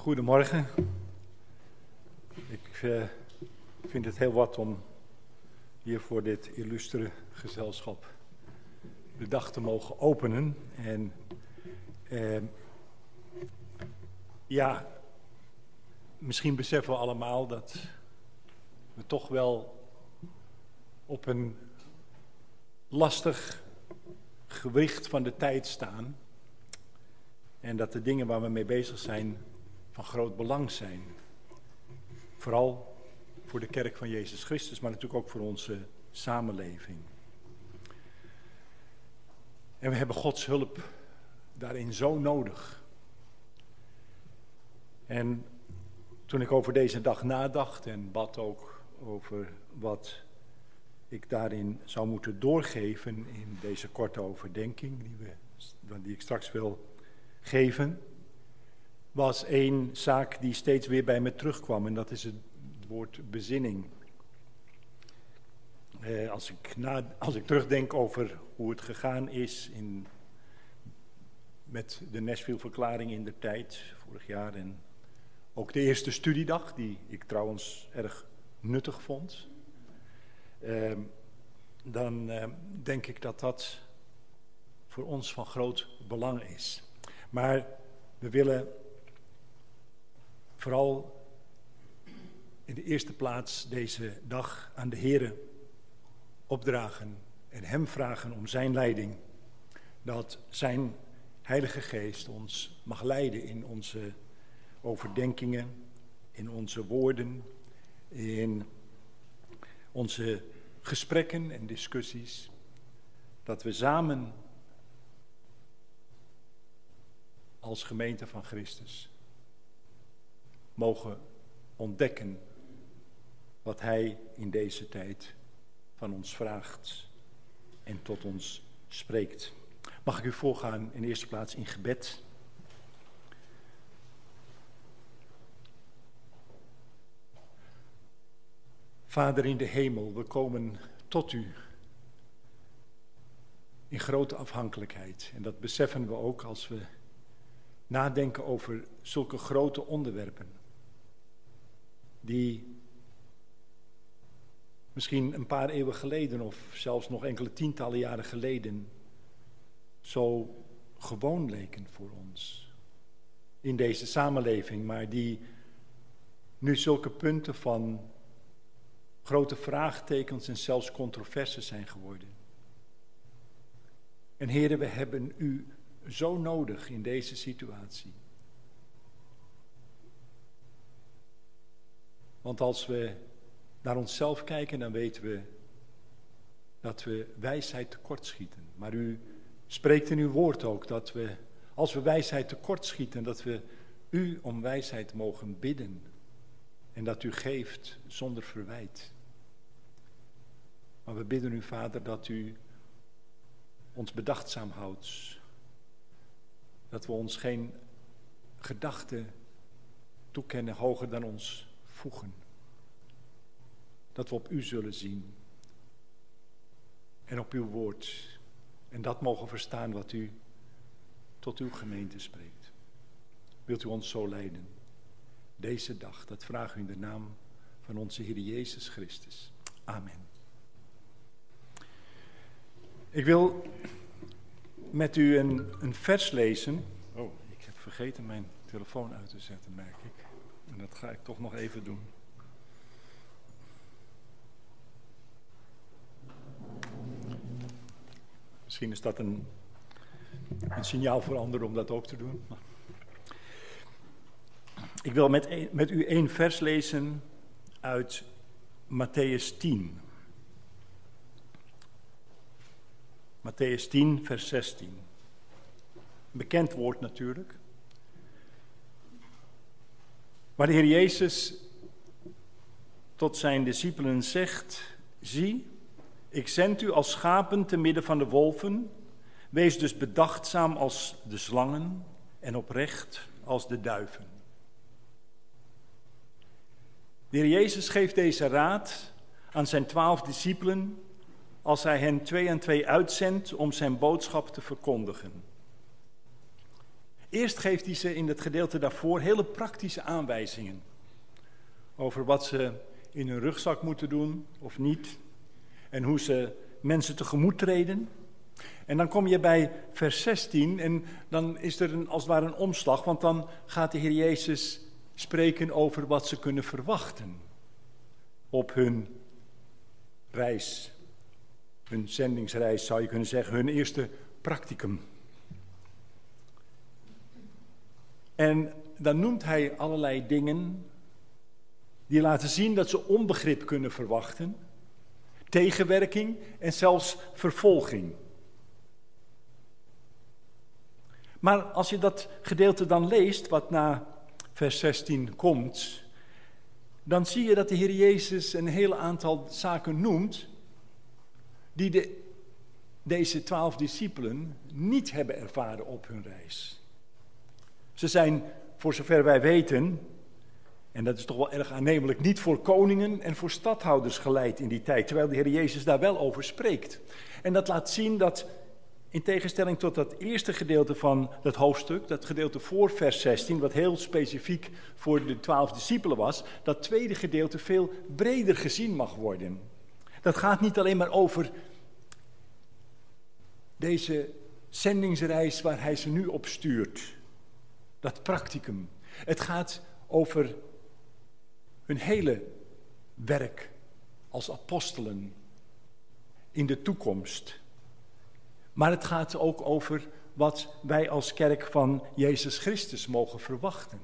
Goedemorgen. Ik uh, vind het heel wat om hier voor dit illustere gezelschap de dag te mogen openen. En uh, ja, misschien beseffen we allemaal dat we toch wel op een lastig gewicht van de tijd staan. En dat de dingen waar we mee bezig zijn van groot belang zijn. Vooral voor de kerk van Jezus Christus, maar natuurlijk ook voor onze samenleving. En we hebben Gods hulp daarin zo nodig. En toen ik over deze dag nadacht en bad ook over wat ik daarin zou moeten doorgeven in deze korte overdenking die, we, die ik straks wil geven, was één zaak die steeds weer bij me terugkwam en dat is het woord bezinning. Eh, als, ik als ik terugdenk over hoe het gegaan is in, met de Nashville-verklaring in de tijd, vorig jaar, en ook de eerste studiedag, die ik trouwens erg nuttig vond, eh, dan eh, denk ik dat dat voor ons van groot belang is. Maar we willen vooral in de eerste plaats deze dag aan de Heer opdragen en Hem vragen om Zijn leiding. Dat Zijn Heilige Geest ons mag leiden in onze overdenkingen, in onze woorden, in onze gesprekken en discussies. Dat we samen als gemeente van Christus mogen ontdekken wat Hij in deze tijd van ons vraagt en tot ons spreekt. Mag ik u voorgaan in eerste plaats in gebed? Vader in de hemel, we komen tot u in grote afhankelijkheid. En dat beseffen we ook als we nadenken over zulke grote onderwerpen die misschien een paar eeuwen geleden of zelfs nog enkele tientallen jaren geleden zo gewoon leken voor ons in deze samenleving, maar die nu zulke punten van grote vraagtekens en zelfs controverses zijn geworden. En heren, we hebben u zo nodig in deze situatie. Want als we naar onszelf kijken, dan weten we dat we wijsheid tekortschieten. Maar u spreekt in uw woord ook dat we, als we wijsheid tekortschieten, dat we u om wijsheid mogen bidden. En dat u geeft zonder verwijt. Maar we bidden u, Vader, dat u ons bedachtzaam houdt. Dat we ons geen gedachten toekennen hoger dan ons voegen. Dat we op u zullen zien en op uw woord. En dat mogen verstaan wat u tot uw gemeente spreekt. Wilt u ons zo leiden? Deze dag, dat vraag u in de naam van onze Heer Jezus Christus. Amen. Ik wil met u een, een vers lezen. Oh, ik heb vergeten mijn telefoon uit te zetten, merk ik. En dat ga ik toch nog even doen. Misschien is dat een, een signaal voor anderen om dat ook te doen. Ik wil met, met u één vers lezen uit Matthäus 10. Matthäus 10, vers 16. Een bekend woord natuurlijk. Waar de Heer Jezus tot zijn discipelen zegt: Zie, ik zend u als schapen te midden van de wolven. Wees dus bedachtzaam als de slangen en oprecht als de duiven. De Heer Jezus geeft deze raad aan zijn twaalf discipelen als hij hen twee en twee uitzendt om zijn boodschap te verkondigen. Eerst geeft hij ze in het gedeelte daarvoor hele praktische aanwijzingen over wat ze in hun rugzak moeten doen of niet en hoe ze mensen tegemoet treden. En dan kom je bij vers 16 en dan is er een, als het ware een omslag, want dan gaat de Heer Jezus spreken over wat ze kunnen verwachten op hun reis, hun zendingsreis zou je kunnen zeggen, hun eerste practicum. En dan noemt hij allerlei dingen die laten zien dat ze onbegrip kunnen verwachten, tegenwerking en zelfs vervolging. Maar als je dat gedeelte dan leest, wat na vers 16 komt, dan zie je dat de Heer Jezus een heel aantal zaken noemt die de, deze twaalf discipelen niet hebben ervaren op hun reis. Ze zijn, voor zover wij weten, en dat is toch wel erg aannemelijk, niet voor koningen en voor stadhouders geleid in die tijd, terwijl de Heer Jezus daar wel over spreekt. En dat laat zien dat in tegenstelling tot dat eerste gedeelte van dat hoofdstuk, dat gedeelte voor vers 16, wat heel specifiek voor de twaalf discipelen was, dat tweede gedeelte veel breder gezien mag worden. Dat gaat niet alleen maar over deze zendingsreis waar hij ze nu op stuurt, dat practicum. Het gaat over hun hele werk als apostelen in de toekomst. Maar het gaat ook over wat wij als kerk van Jezus Christus mogen verwachten.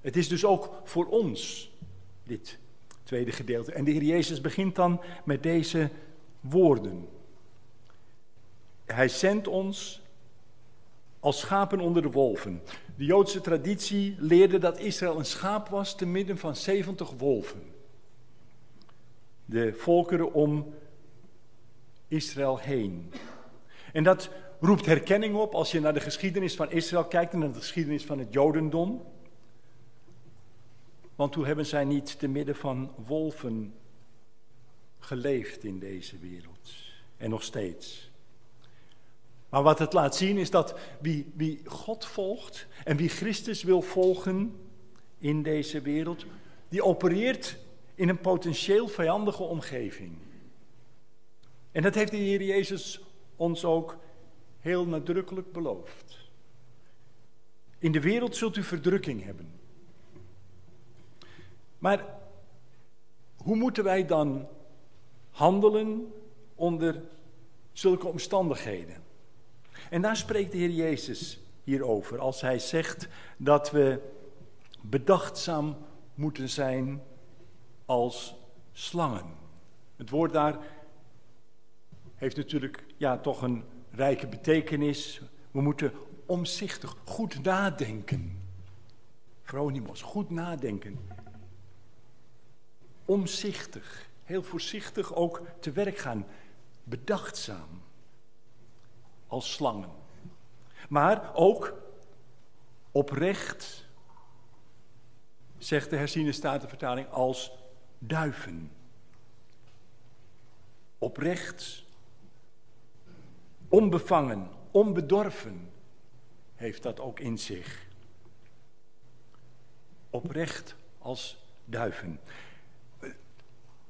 Het is dus ook voor ons dit tweede gedeelte. En de Heer Jezus begint dan met deze woorden. Hij zendt ons als schapen onder de wolven. De Joodse traditie leerde dat Israël een schaap was te midden van 70 wolven. De volkeren om Israël heen. En dat roept herkenning op als je naar de geschiedenis van Israël kijkt en naar de geschiedenis van het Jodendom. Want toen hebben zij niet te midden van wolven geleefd in deze wereld. En nog steeds. Maar wat het laat zien is dat wie, wie God volgt en wie Christus wil volgen in deze wereld, die opereert in een potentieel vijandige omgeving. En dat heeft de Heer Jezus ons ook heel nadrukkelijk beloofd. In de wereld zult u verdrukking hebben. Maar hoe moeten wij dan handelen onder zulke omstandigheden? En daar spreekt de Heer Jezus hierover als hij zegt dat we bedachtzaam moeten zijn als slangen. Het woord daar heeft natuurlijk ja, toch een rijke betekenis. We moeten omzichtig, goed nadenken. Veronimos, goed nadenken. Omzichtig, heel voorzichtig ook te werk gaan. Bedachtzaam. Als slangen. Maar ook oprecht, zegt de herziene statenvertaling, als duiven. Oprecht Onbevangen, onbedorven heeft dat ook in zich. Oprecht als duiven.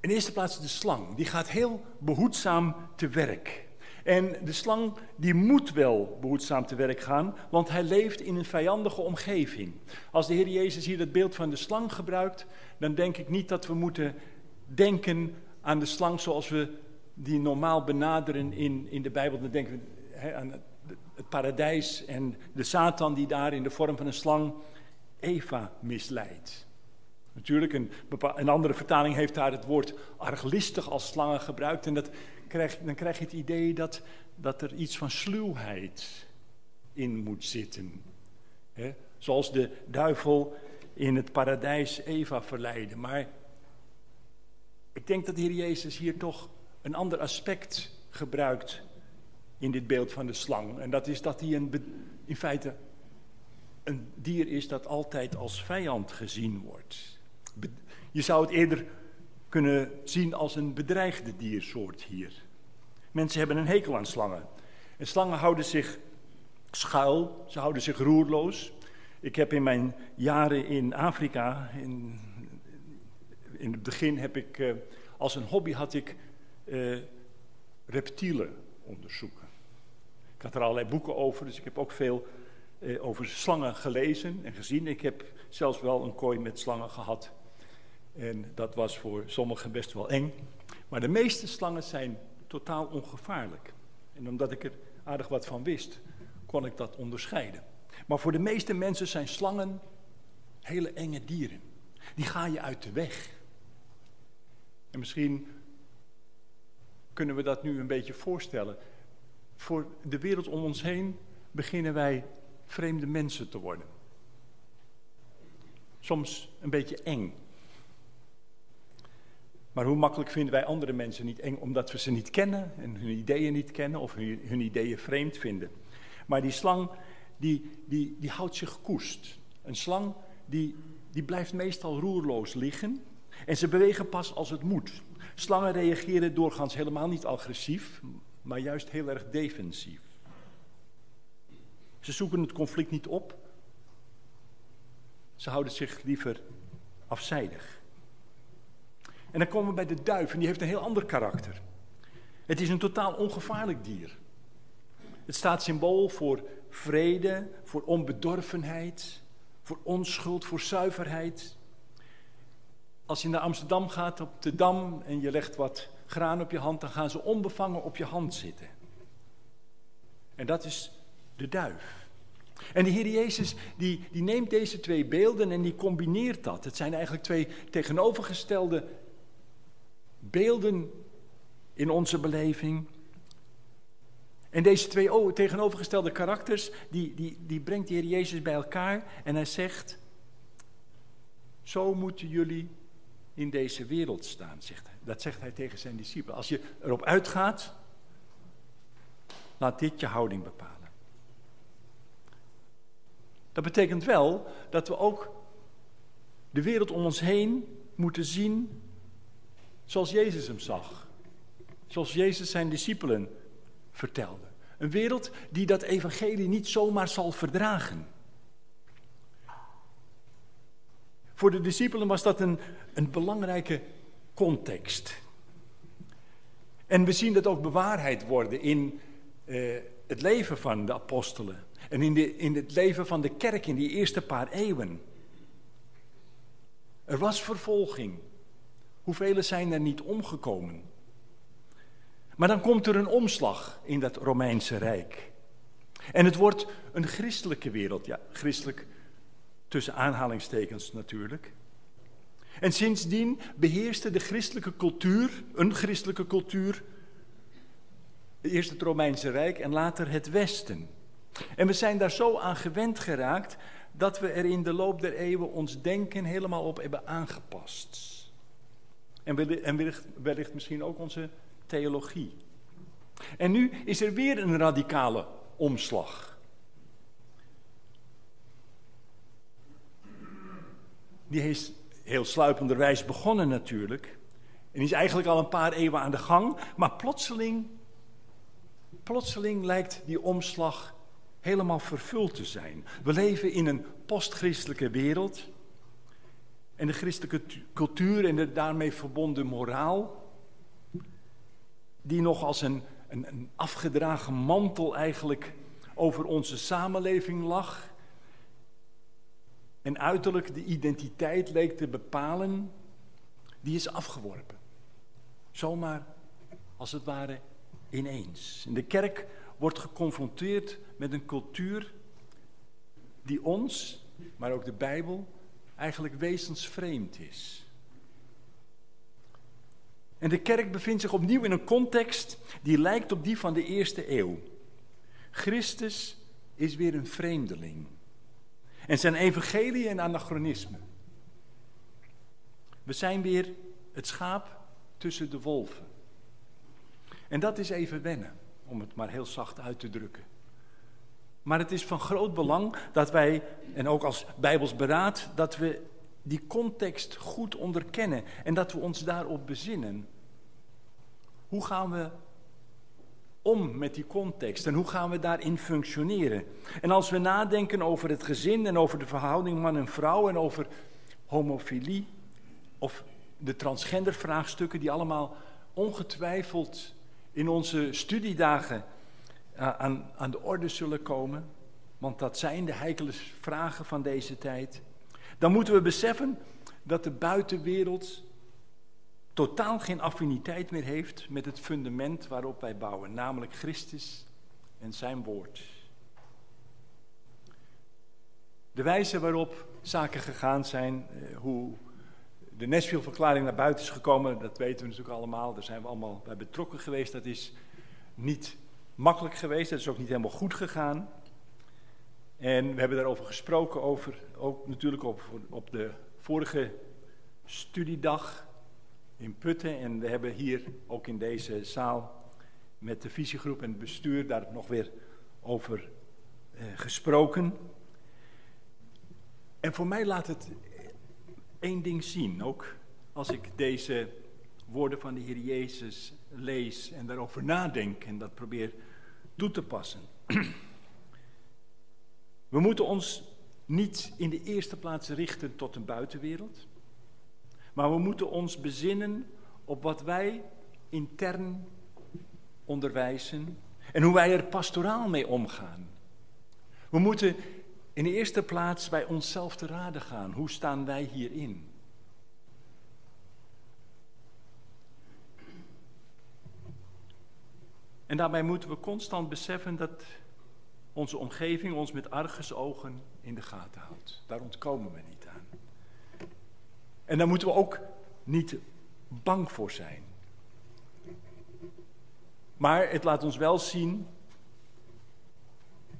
In eerste plaats de slang. Die gaat heel behoedzaam te werk. En de slang die moet wel behoedzaam te werk gaan, want hij leeft in een vijandige omgeving. Als de Heer Jezus hier het beeld van de slang gebruikt, dan denk ik niet dat we moeten denken aan de slang zoals we die normaal benaderen in, in de Bijbel. Dan denken we aan het, paradijs en de Satan die daar in de vorm van een slang Eva misleidt. Natuurlijk, een, een andere vertaling heeft daar het woord arglistig als slangen gebruikt. En dat krijg, dan krijg je het idee dat, dat er iets van sluwheid in moet zitten. zoals de duivel in het paradijs Eva verleidde. Maar ik denk dat de Heer Jezus hier toch een ander aspect gebruikt in dit beeld van de slang. En dat is dat hij een, in feite een dier is dat altijd als vijand gezien wordt. Je zou het eerder kunnen zien als een bedreigde diersoort hier. Mensen hebben een hekel aan slangen. En slangen houden zich schuil, ze houden zich roerloos. Ik heb in mijn jaren in Afrika, in, in het begin heb ik, uh, als een hobby had ik uh, reptielen onderzoeken. Ik had er allerlei boeken over, dus ik heb ook veel uh, over slangen gelezen en gezien. Ik heb zelfs wel een kooi met slangen gehad. En dat was voor sommigen best wel eng. Maar de meeste slangen zijn totaal ongevaarlijk. En omdat ik er aardig wat van wist, kon ik dat onderscheiden. Maar voor de meeste mensen zijn slangen hele enge dieren. Die gaan je uit de weg. En misschien kunnen we dat nu een beetje voorstellen. Voor de wereld om ons heen beginnen wij vreemde mensen te worden. Soms een beetje eng. Maar hoe makkelijk vinden wij andere mensen niet eng omdat we ze niet kennen en hun ideeën niet kennen of hun, hun ideeën vreemd vinden. Maar die slang, die, die, die houdt zich koest. Een slang, die, die blijft meestal roerloos liggen en ze bewegen pas als het moet. Slangen reageren doorgaans helemaal niet agressief, maar juist heel erg defensief. Ze zoeken het conflict niet op. Ze houden zich liever afzijdig. En dan komen we bij de duif en die heeft een heel ander karakter. Het is een totaal ongevaarlijk dier. Het staat symbool voor vrede, voor onbedorvenheid, voor onschuld, voor zuiverheid. Als je naar Amsterdam gaat op de dam en je legt wat graan op je hand, dan gaan ze onbevangen op je hand zitten. En dat is de duif. En de Heer Jezus die, die neemt deze twee beelden en die combineert dat. Het zijn eigenlijk twee tegenovergestelde beelden in onze beleving. En deze twee tegenovergestelde karakters, die, die, die brengt de Heer Jezus bij elkaar en hij zegt, zo moeten jullie in deze wereld staan, zegt hij. Dat zegt hij tegen zijn discipelen. Als je erop uitgaat, laat dit je houding bepalen. Dat betekent wel dat we ook de wereld om ons heen moeten zien zoals Jezus hem zag. Zoals Jezus zijn discipelen vertelde. Een wereld die dat evangelie niet zomaar zal verdragen. Voor de discipelen was dat een, een belangrijke context. En we zien dat ook bewaarheid worden in uh, het leven van de apostelen. En in, de, in het leven van de kerk in die eerste paar eeuwen. Er was vervolging. Hoeveel zijn er niet omgekomen? Maar dan komt er een omslag in dat Romeinse Rijk. En het wordt een christelijke wereld, ja, christelijk tussen aanhalingstekens natuurlijk. En sindsdien beheerste de christelijke cultuur, een christelijke cultuur, eerst het Romeinse Rijk en later het Westen. En we zijn daar zo aan gewend geraakt dat we er in de loop der eeuwen ons denken helemaal op hebben aangepast. En wellicht, wellicht misschien ook onze theologie. En nu is er weer een radicale omslag. Die is heel sluipenderwijs begonnen natuurlijk. En is eigenlijk al een paar eeuwen aan de gang. Maar plotseling, plotseling lijkt die omslag helemaal vervuld te zijn. We leven in een postchristelijke wereld. En de christelijke cultuur en de daarmee verbonden moraal, die nog als een, een, afgedragen mantel eigenlijk over onze samenleving lag. En uiterlijk de identiteit leek te bepalen, die is afgeworpen. Zomaar, als het ware, ineens. En de kerk wordt geconfronteerd met een cultuur die ons, maar ook de Bijbel, eigenlijk wezensvreemd is. En de kerk bevindt zich opnieuw in een context die lijkt op die van de eerste eeuw. Christus is weer een vreemdeling. En zijn evangelie een anachronisme. We zijn weer het schaap tussen de wolven. En dat is even wennen, om het maar heel zacht uit te drukken. Maar het is van groot belang dat wij, en ook als Bijbels beraad, dat we die context goed onderkennen en dat we ons daarop bezinnen. Hoe gaan we om met die context en hoe gaan we daarin functioneren? En als we nadenken over het gezin en over de verhouding man en vrouw en over homofilie of de transgender vraagstukken die allemaal ongetwijfeld in onze studiedagen aan, aan de orde zullen komen, want dat zijn de heikele vragen van deze tijd, dan moeten we beseffen dat de buitenwereld totaal geen affiniteit meer heeft met het fundament waarop wij bouwen, namelijk Christus en zijn woord. De wijze waarop zaken gegaan zijn, eh, hoe de Nashville-verklaring naar buiten is gekomen, dat weten we natuurlijk allemaal. Daar zijn we allemaal bij betrokken geweest. Dat is niet makkelijk geweest, dat is ook niet helemaal goed gegaan. En we hebben daarover gesproken, over, ook natuurlijk op, op de vorige studiedag in Putten. En we hebben hier ook in deze zaal met de visiegroep en het bestuur daar nog weer over eh, gesproken. En voor mij laat het één ding zien, ook als ik deze woorden van de Heer Jezus lees en daarover nadenk en dat probeer toe te passen. We moeten ons niet in de eerste plaats richten tot een buitenwereld, maar we moeten ons bezinnen op wat wij intern onderwijzen en hoe wij er pastoraal mee omgaan. We moeten in de eerste plaats bij onszelf te raden gaan. Hoe staan wij hierin? En daarbij moeten we constant beseffen dat onze omgeving ons met argusogen in de gaten houdt. Daar ontkomen we niet aan. En daar moeten we ook niet bang voor zijn. Maar het laat ons wel zien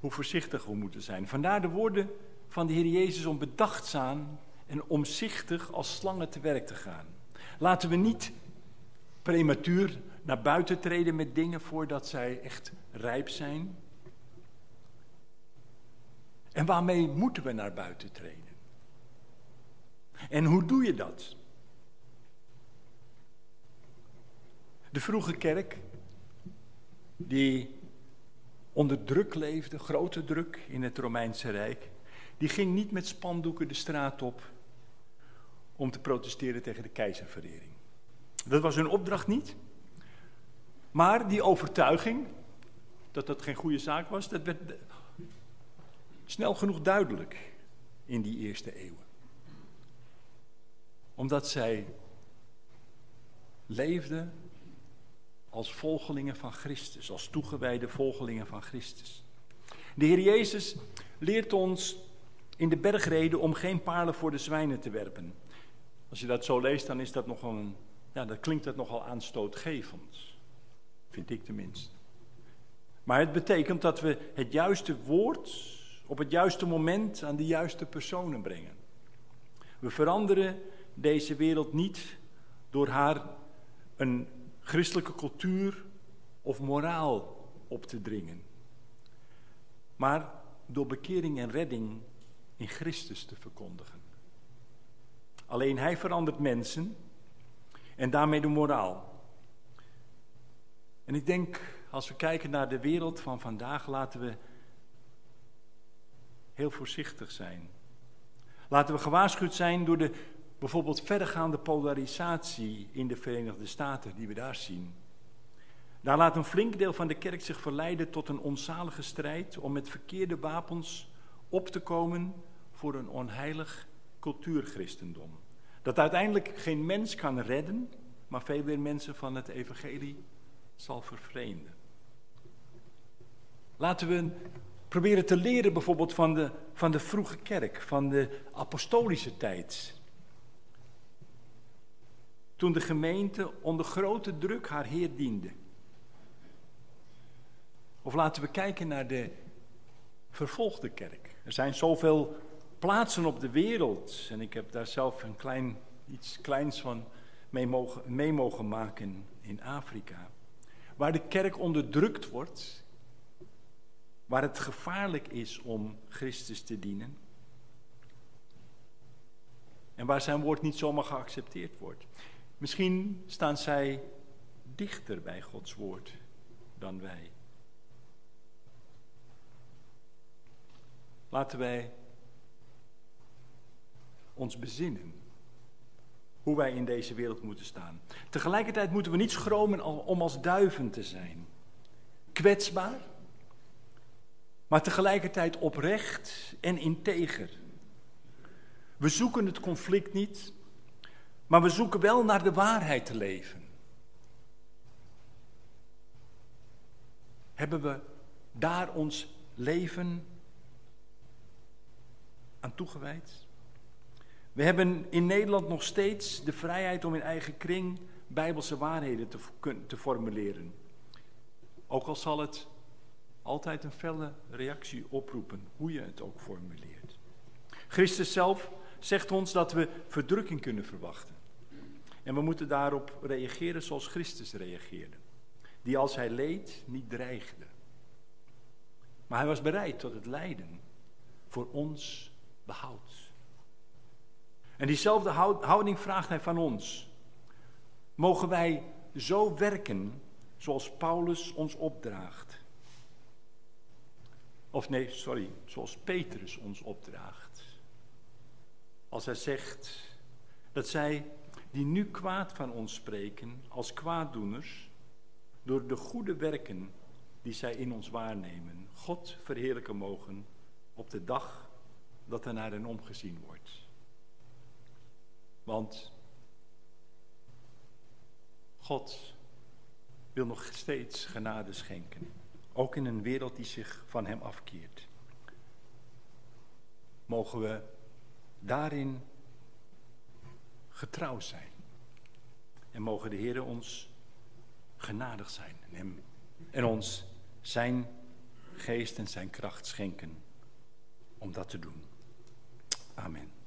hoe voorzichtig we moeten zijn. Vandaar de woorden van de Heer Jezus om bedachtzaam en omzichtig als slangen te werk te gaan. Laten we niet prematuur naar buiten treden met dingen voordat zij echt rijp zijn. En waarmee moeten we naar buiten treden? En hoe doe je dat? De vroege kerk, die onder druk leefde, grote druk in het Romeinse Rijk, die ging niet met spandoeken de straat op om te protesteren tegen de keizerverering. Dat was hun opdracht niet. Maar die overtuiging dat dat geen goede zaak was, dat werd snel genoeg duidelijk in die eerste eeuwen. Omdat zij leefden als volgelingen van Christus, als toegewijde volgelingen van Christus. De Heer Jezus leert ons in de bergreden om geen paarden voor de zwijnen te werpen. Als je dat zo leest, dan is dat nogal een, ja, dat klinkt dat nogal aanstootgevend. Vind ik tenminste. Maar het betekent dat we het juiste woord op het juiste moment aan de juiste personen brengen. We veranderen deze wereld niet door haar een christelijke cultuur of moraal op te dringen. Maar door bekering en redding in Christus te verkondigen. Alleen Hij verandert mensen en daarmee de moraal. En ik denk, als we kijken naar de wereld van vandaag, laten we heel voorzichtig zijn. Laten we gewaarschuwd zijn door de Bijvoorbeeld verdergaande polarisatie in de Verenigde Staten die we daar zien. Daar laat een flink deel van de kerk zich verleiden tot een onzalige strijd om met verkeerde wapens op te komen voor een onheilig cultuurchristendom. Dat uiteindelijk geen mens kan redden, maar veel meer mensen van het evangelie zal vervreemden. Laten we proberen te leren bijvoorbeeld van de, van de vroege kerk, van de apostolische tijd. Toen de gemeente onder grote druk haar Heer diende. Of laten we kijken naar de vervolgde kerk. Er zijn zoveel plaatsen op de wereld. En ik heb daar zelf een klein, iets kleins van mee mogen, mee mogen maken in Afrika. Waar de kerk onderdrukt wordt. Waar het gevaarlijk is om Christus te dienen. En waar zijn woord niet zomaar geaccepteerd wordt. Misschien staan zij dichter bij Gods woord dan wij. Laten wij ons bezinnen hoe wij in deze wereld moeten staan. Tegelijkertijd moeten we niet schromen om als duiven te zijn. Kwetsbaar, maar tegelijkertijd oprecht en integer. We zoeken het conflict niet, maar we zoeken wel naar de waarheid te leven. Hebben we daar ons leven aan toegewijd? We hebben in Nederland nog steeds de vrijheid om in eigen kring bijbelse waarheden te, te formuleren. Ook al zal het altijd een felle reactie oproepen, hoe je het ook formuleert. Christus zelf zegt ons dat we verdrukking kunnen verwachten. En we moeten daarop reageren zoals Christus reageerde. Die als hij leed niet dreigde. Maar hij was bereid tot het lijden voor ons behoud. En diezelfde houding vraagt hij van ons. Mogen wij zo werken zoals Paulus ons opdraagt? Of nee, sorry, zoals Petrus ons opdraagt. Als hij zegt dat zij die nu kwaad van ons spreken als kwaaddoeners, door de goede werken die zij in ons waarnemen, God verheerlijken mogen op de dag dat er naar hen omgezien wordt. Want God wil nog steeds genade schenken, ook in een wereld die zich van Hem afkeert. Mogen we daarin getrouw zijn. En mogen de Heer ons genadig zijn en, hem, en ons zijn geest en zijn kracht schenken om dat te doen. Amen.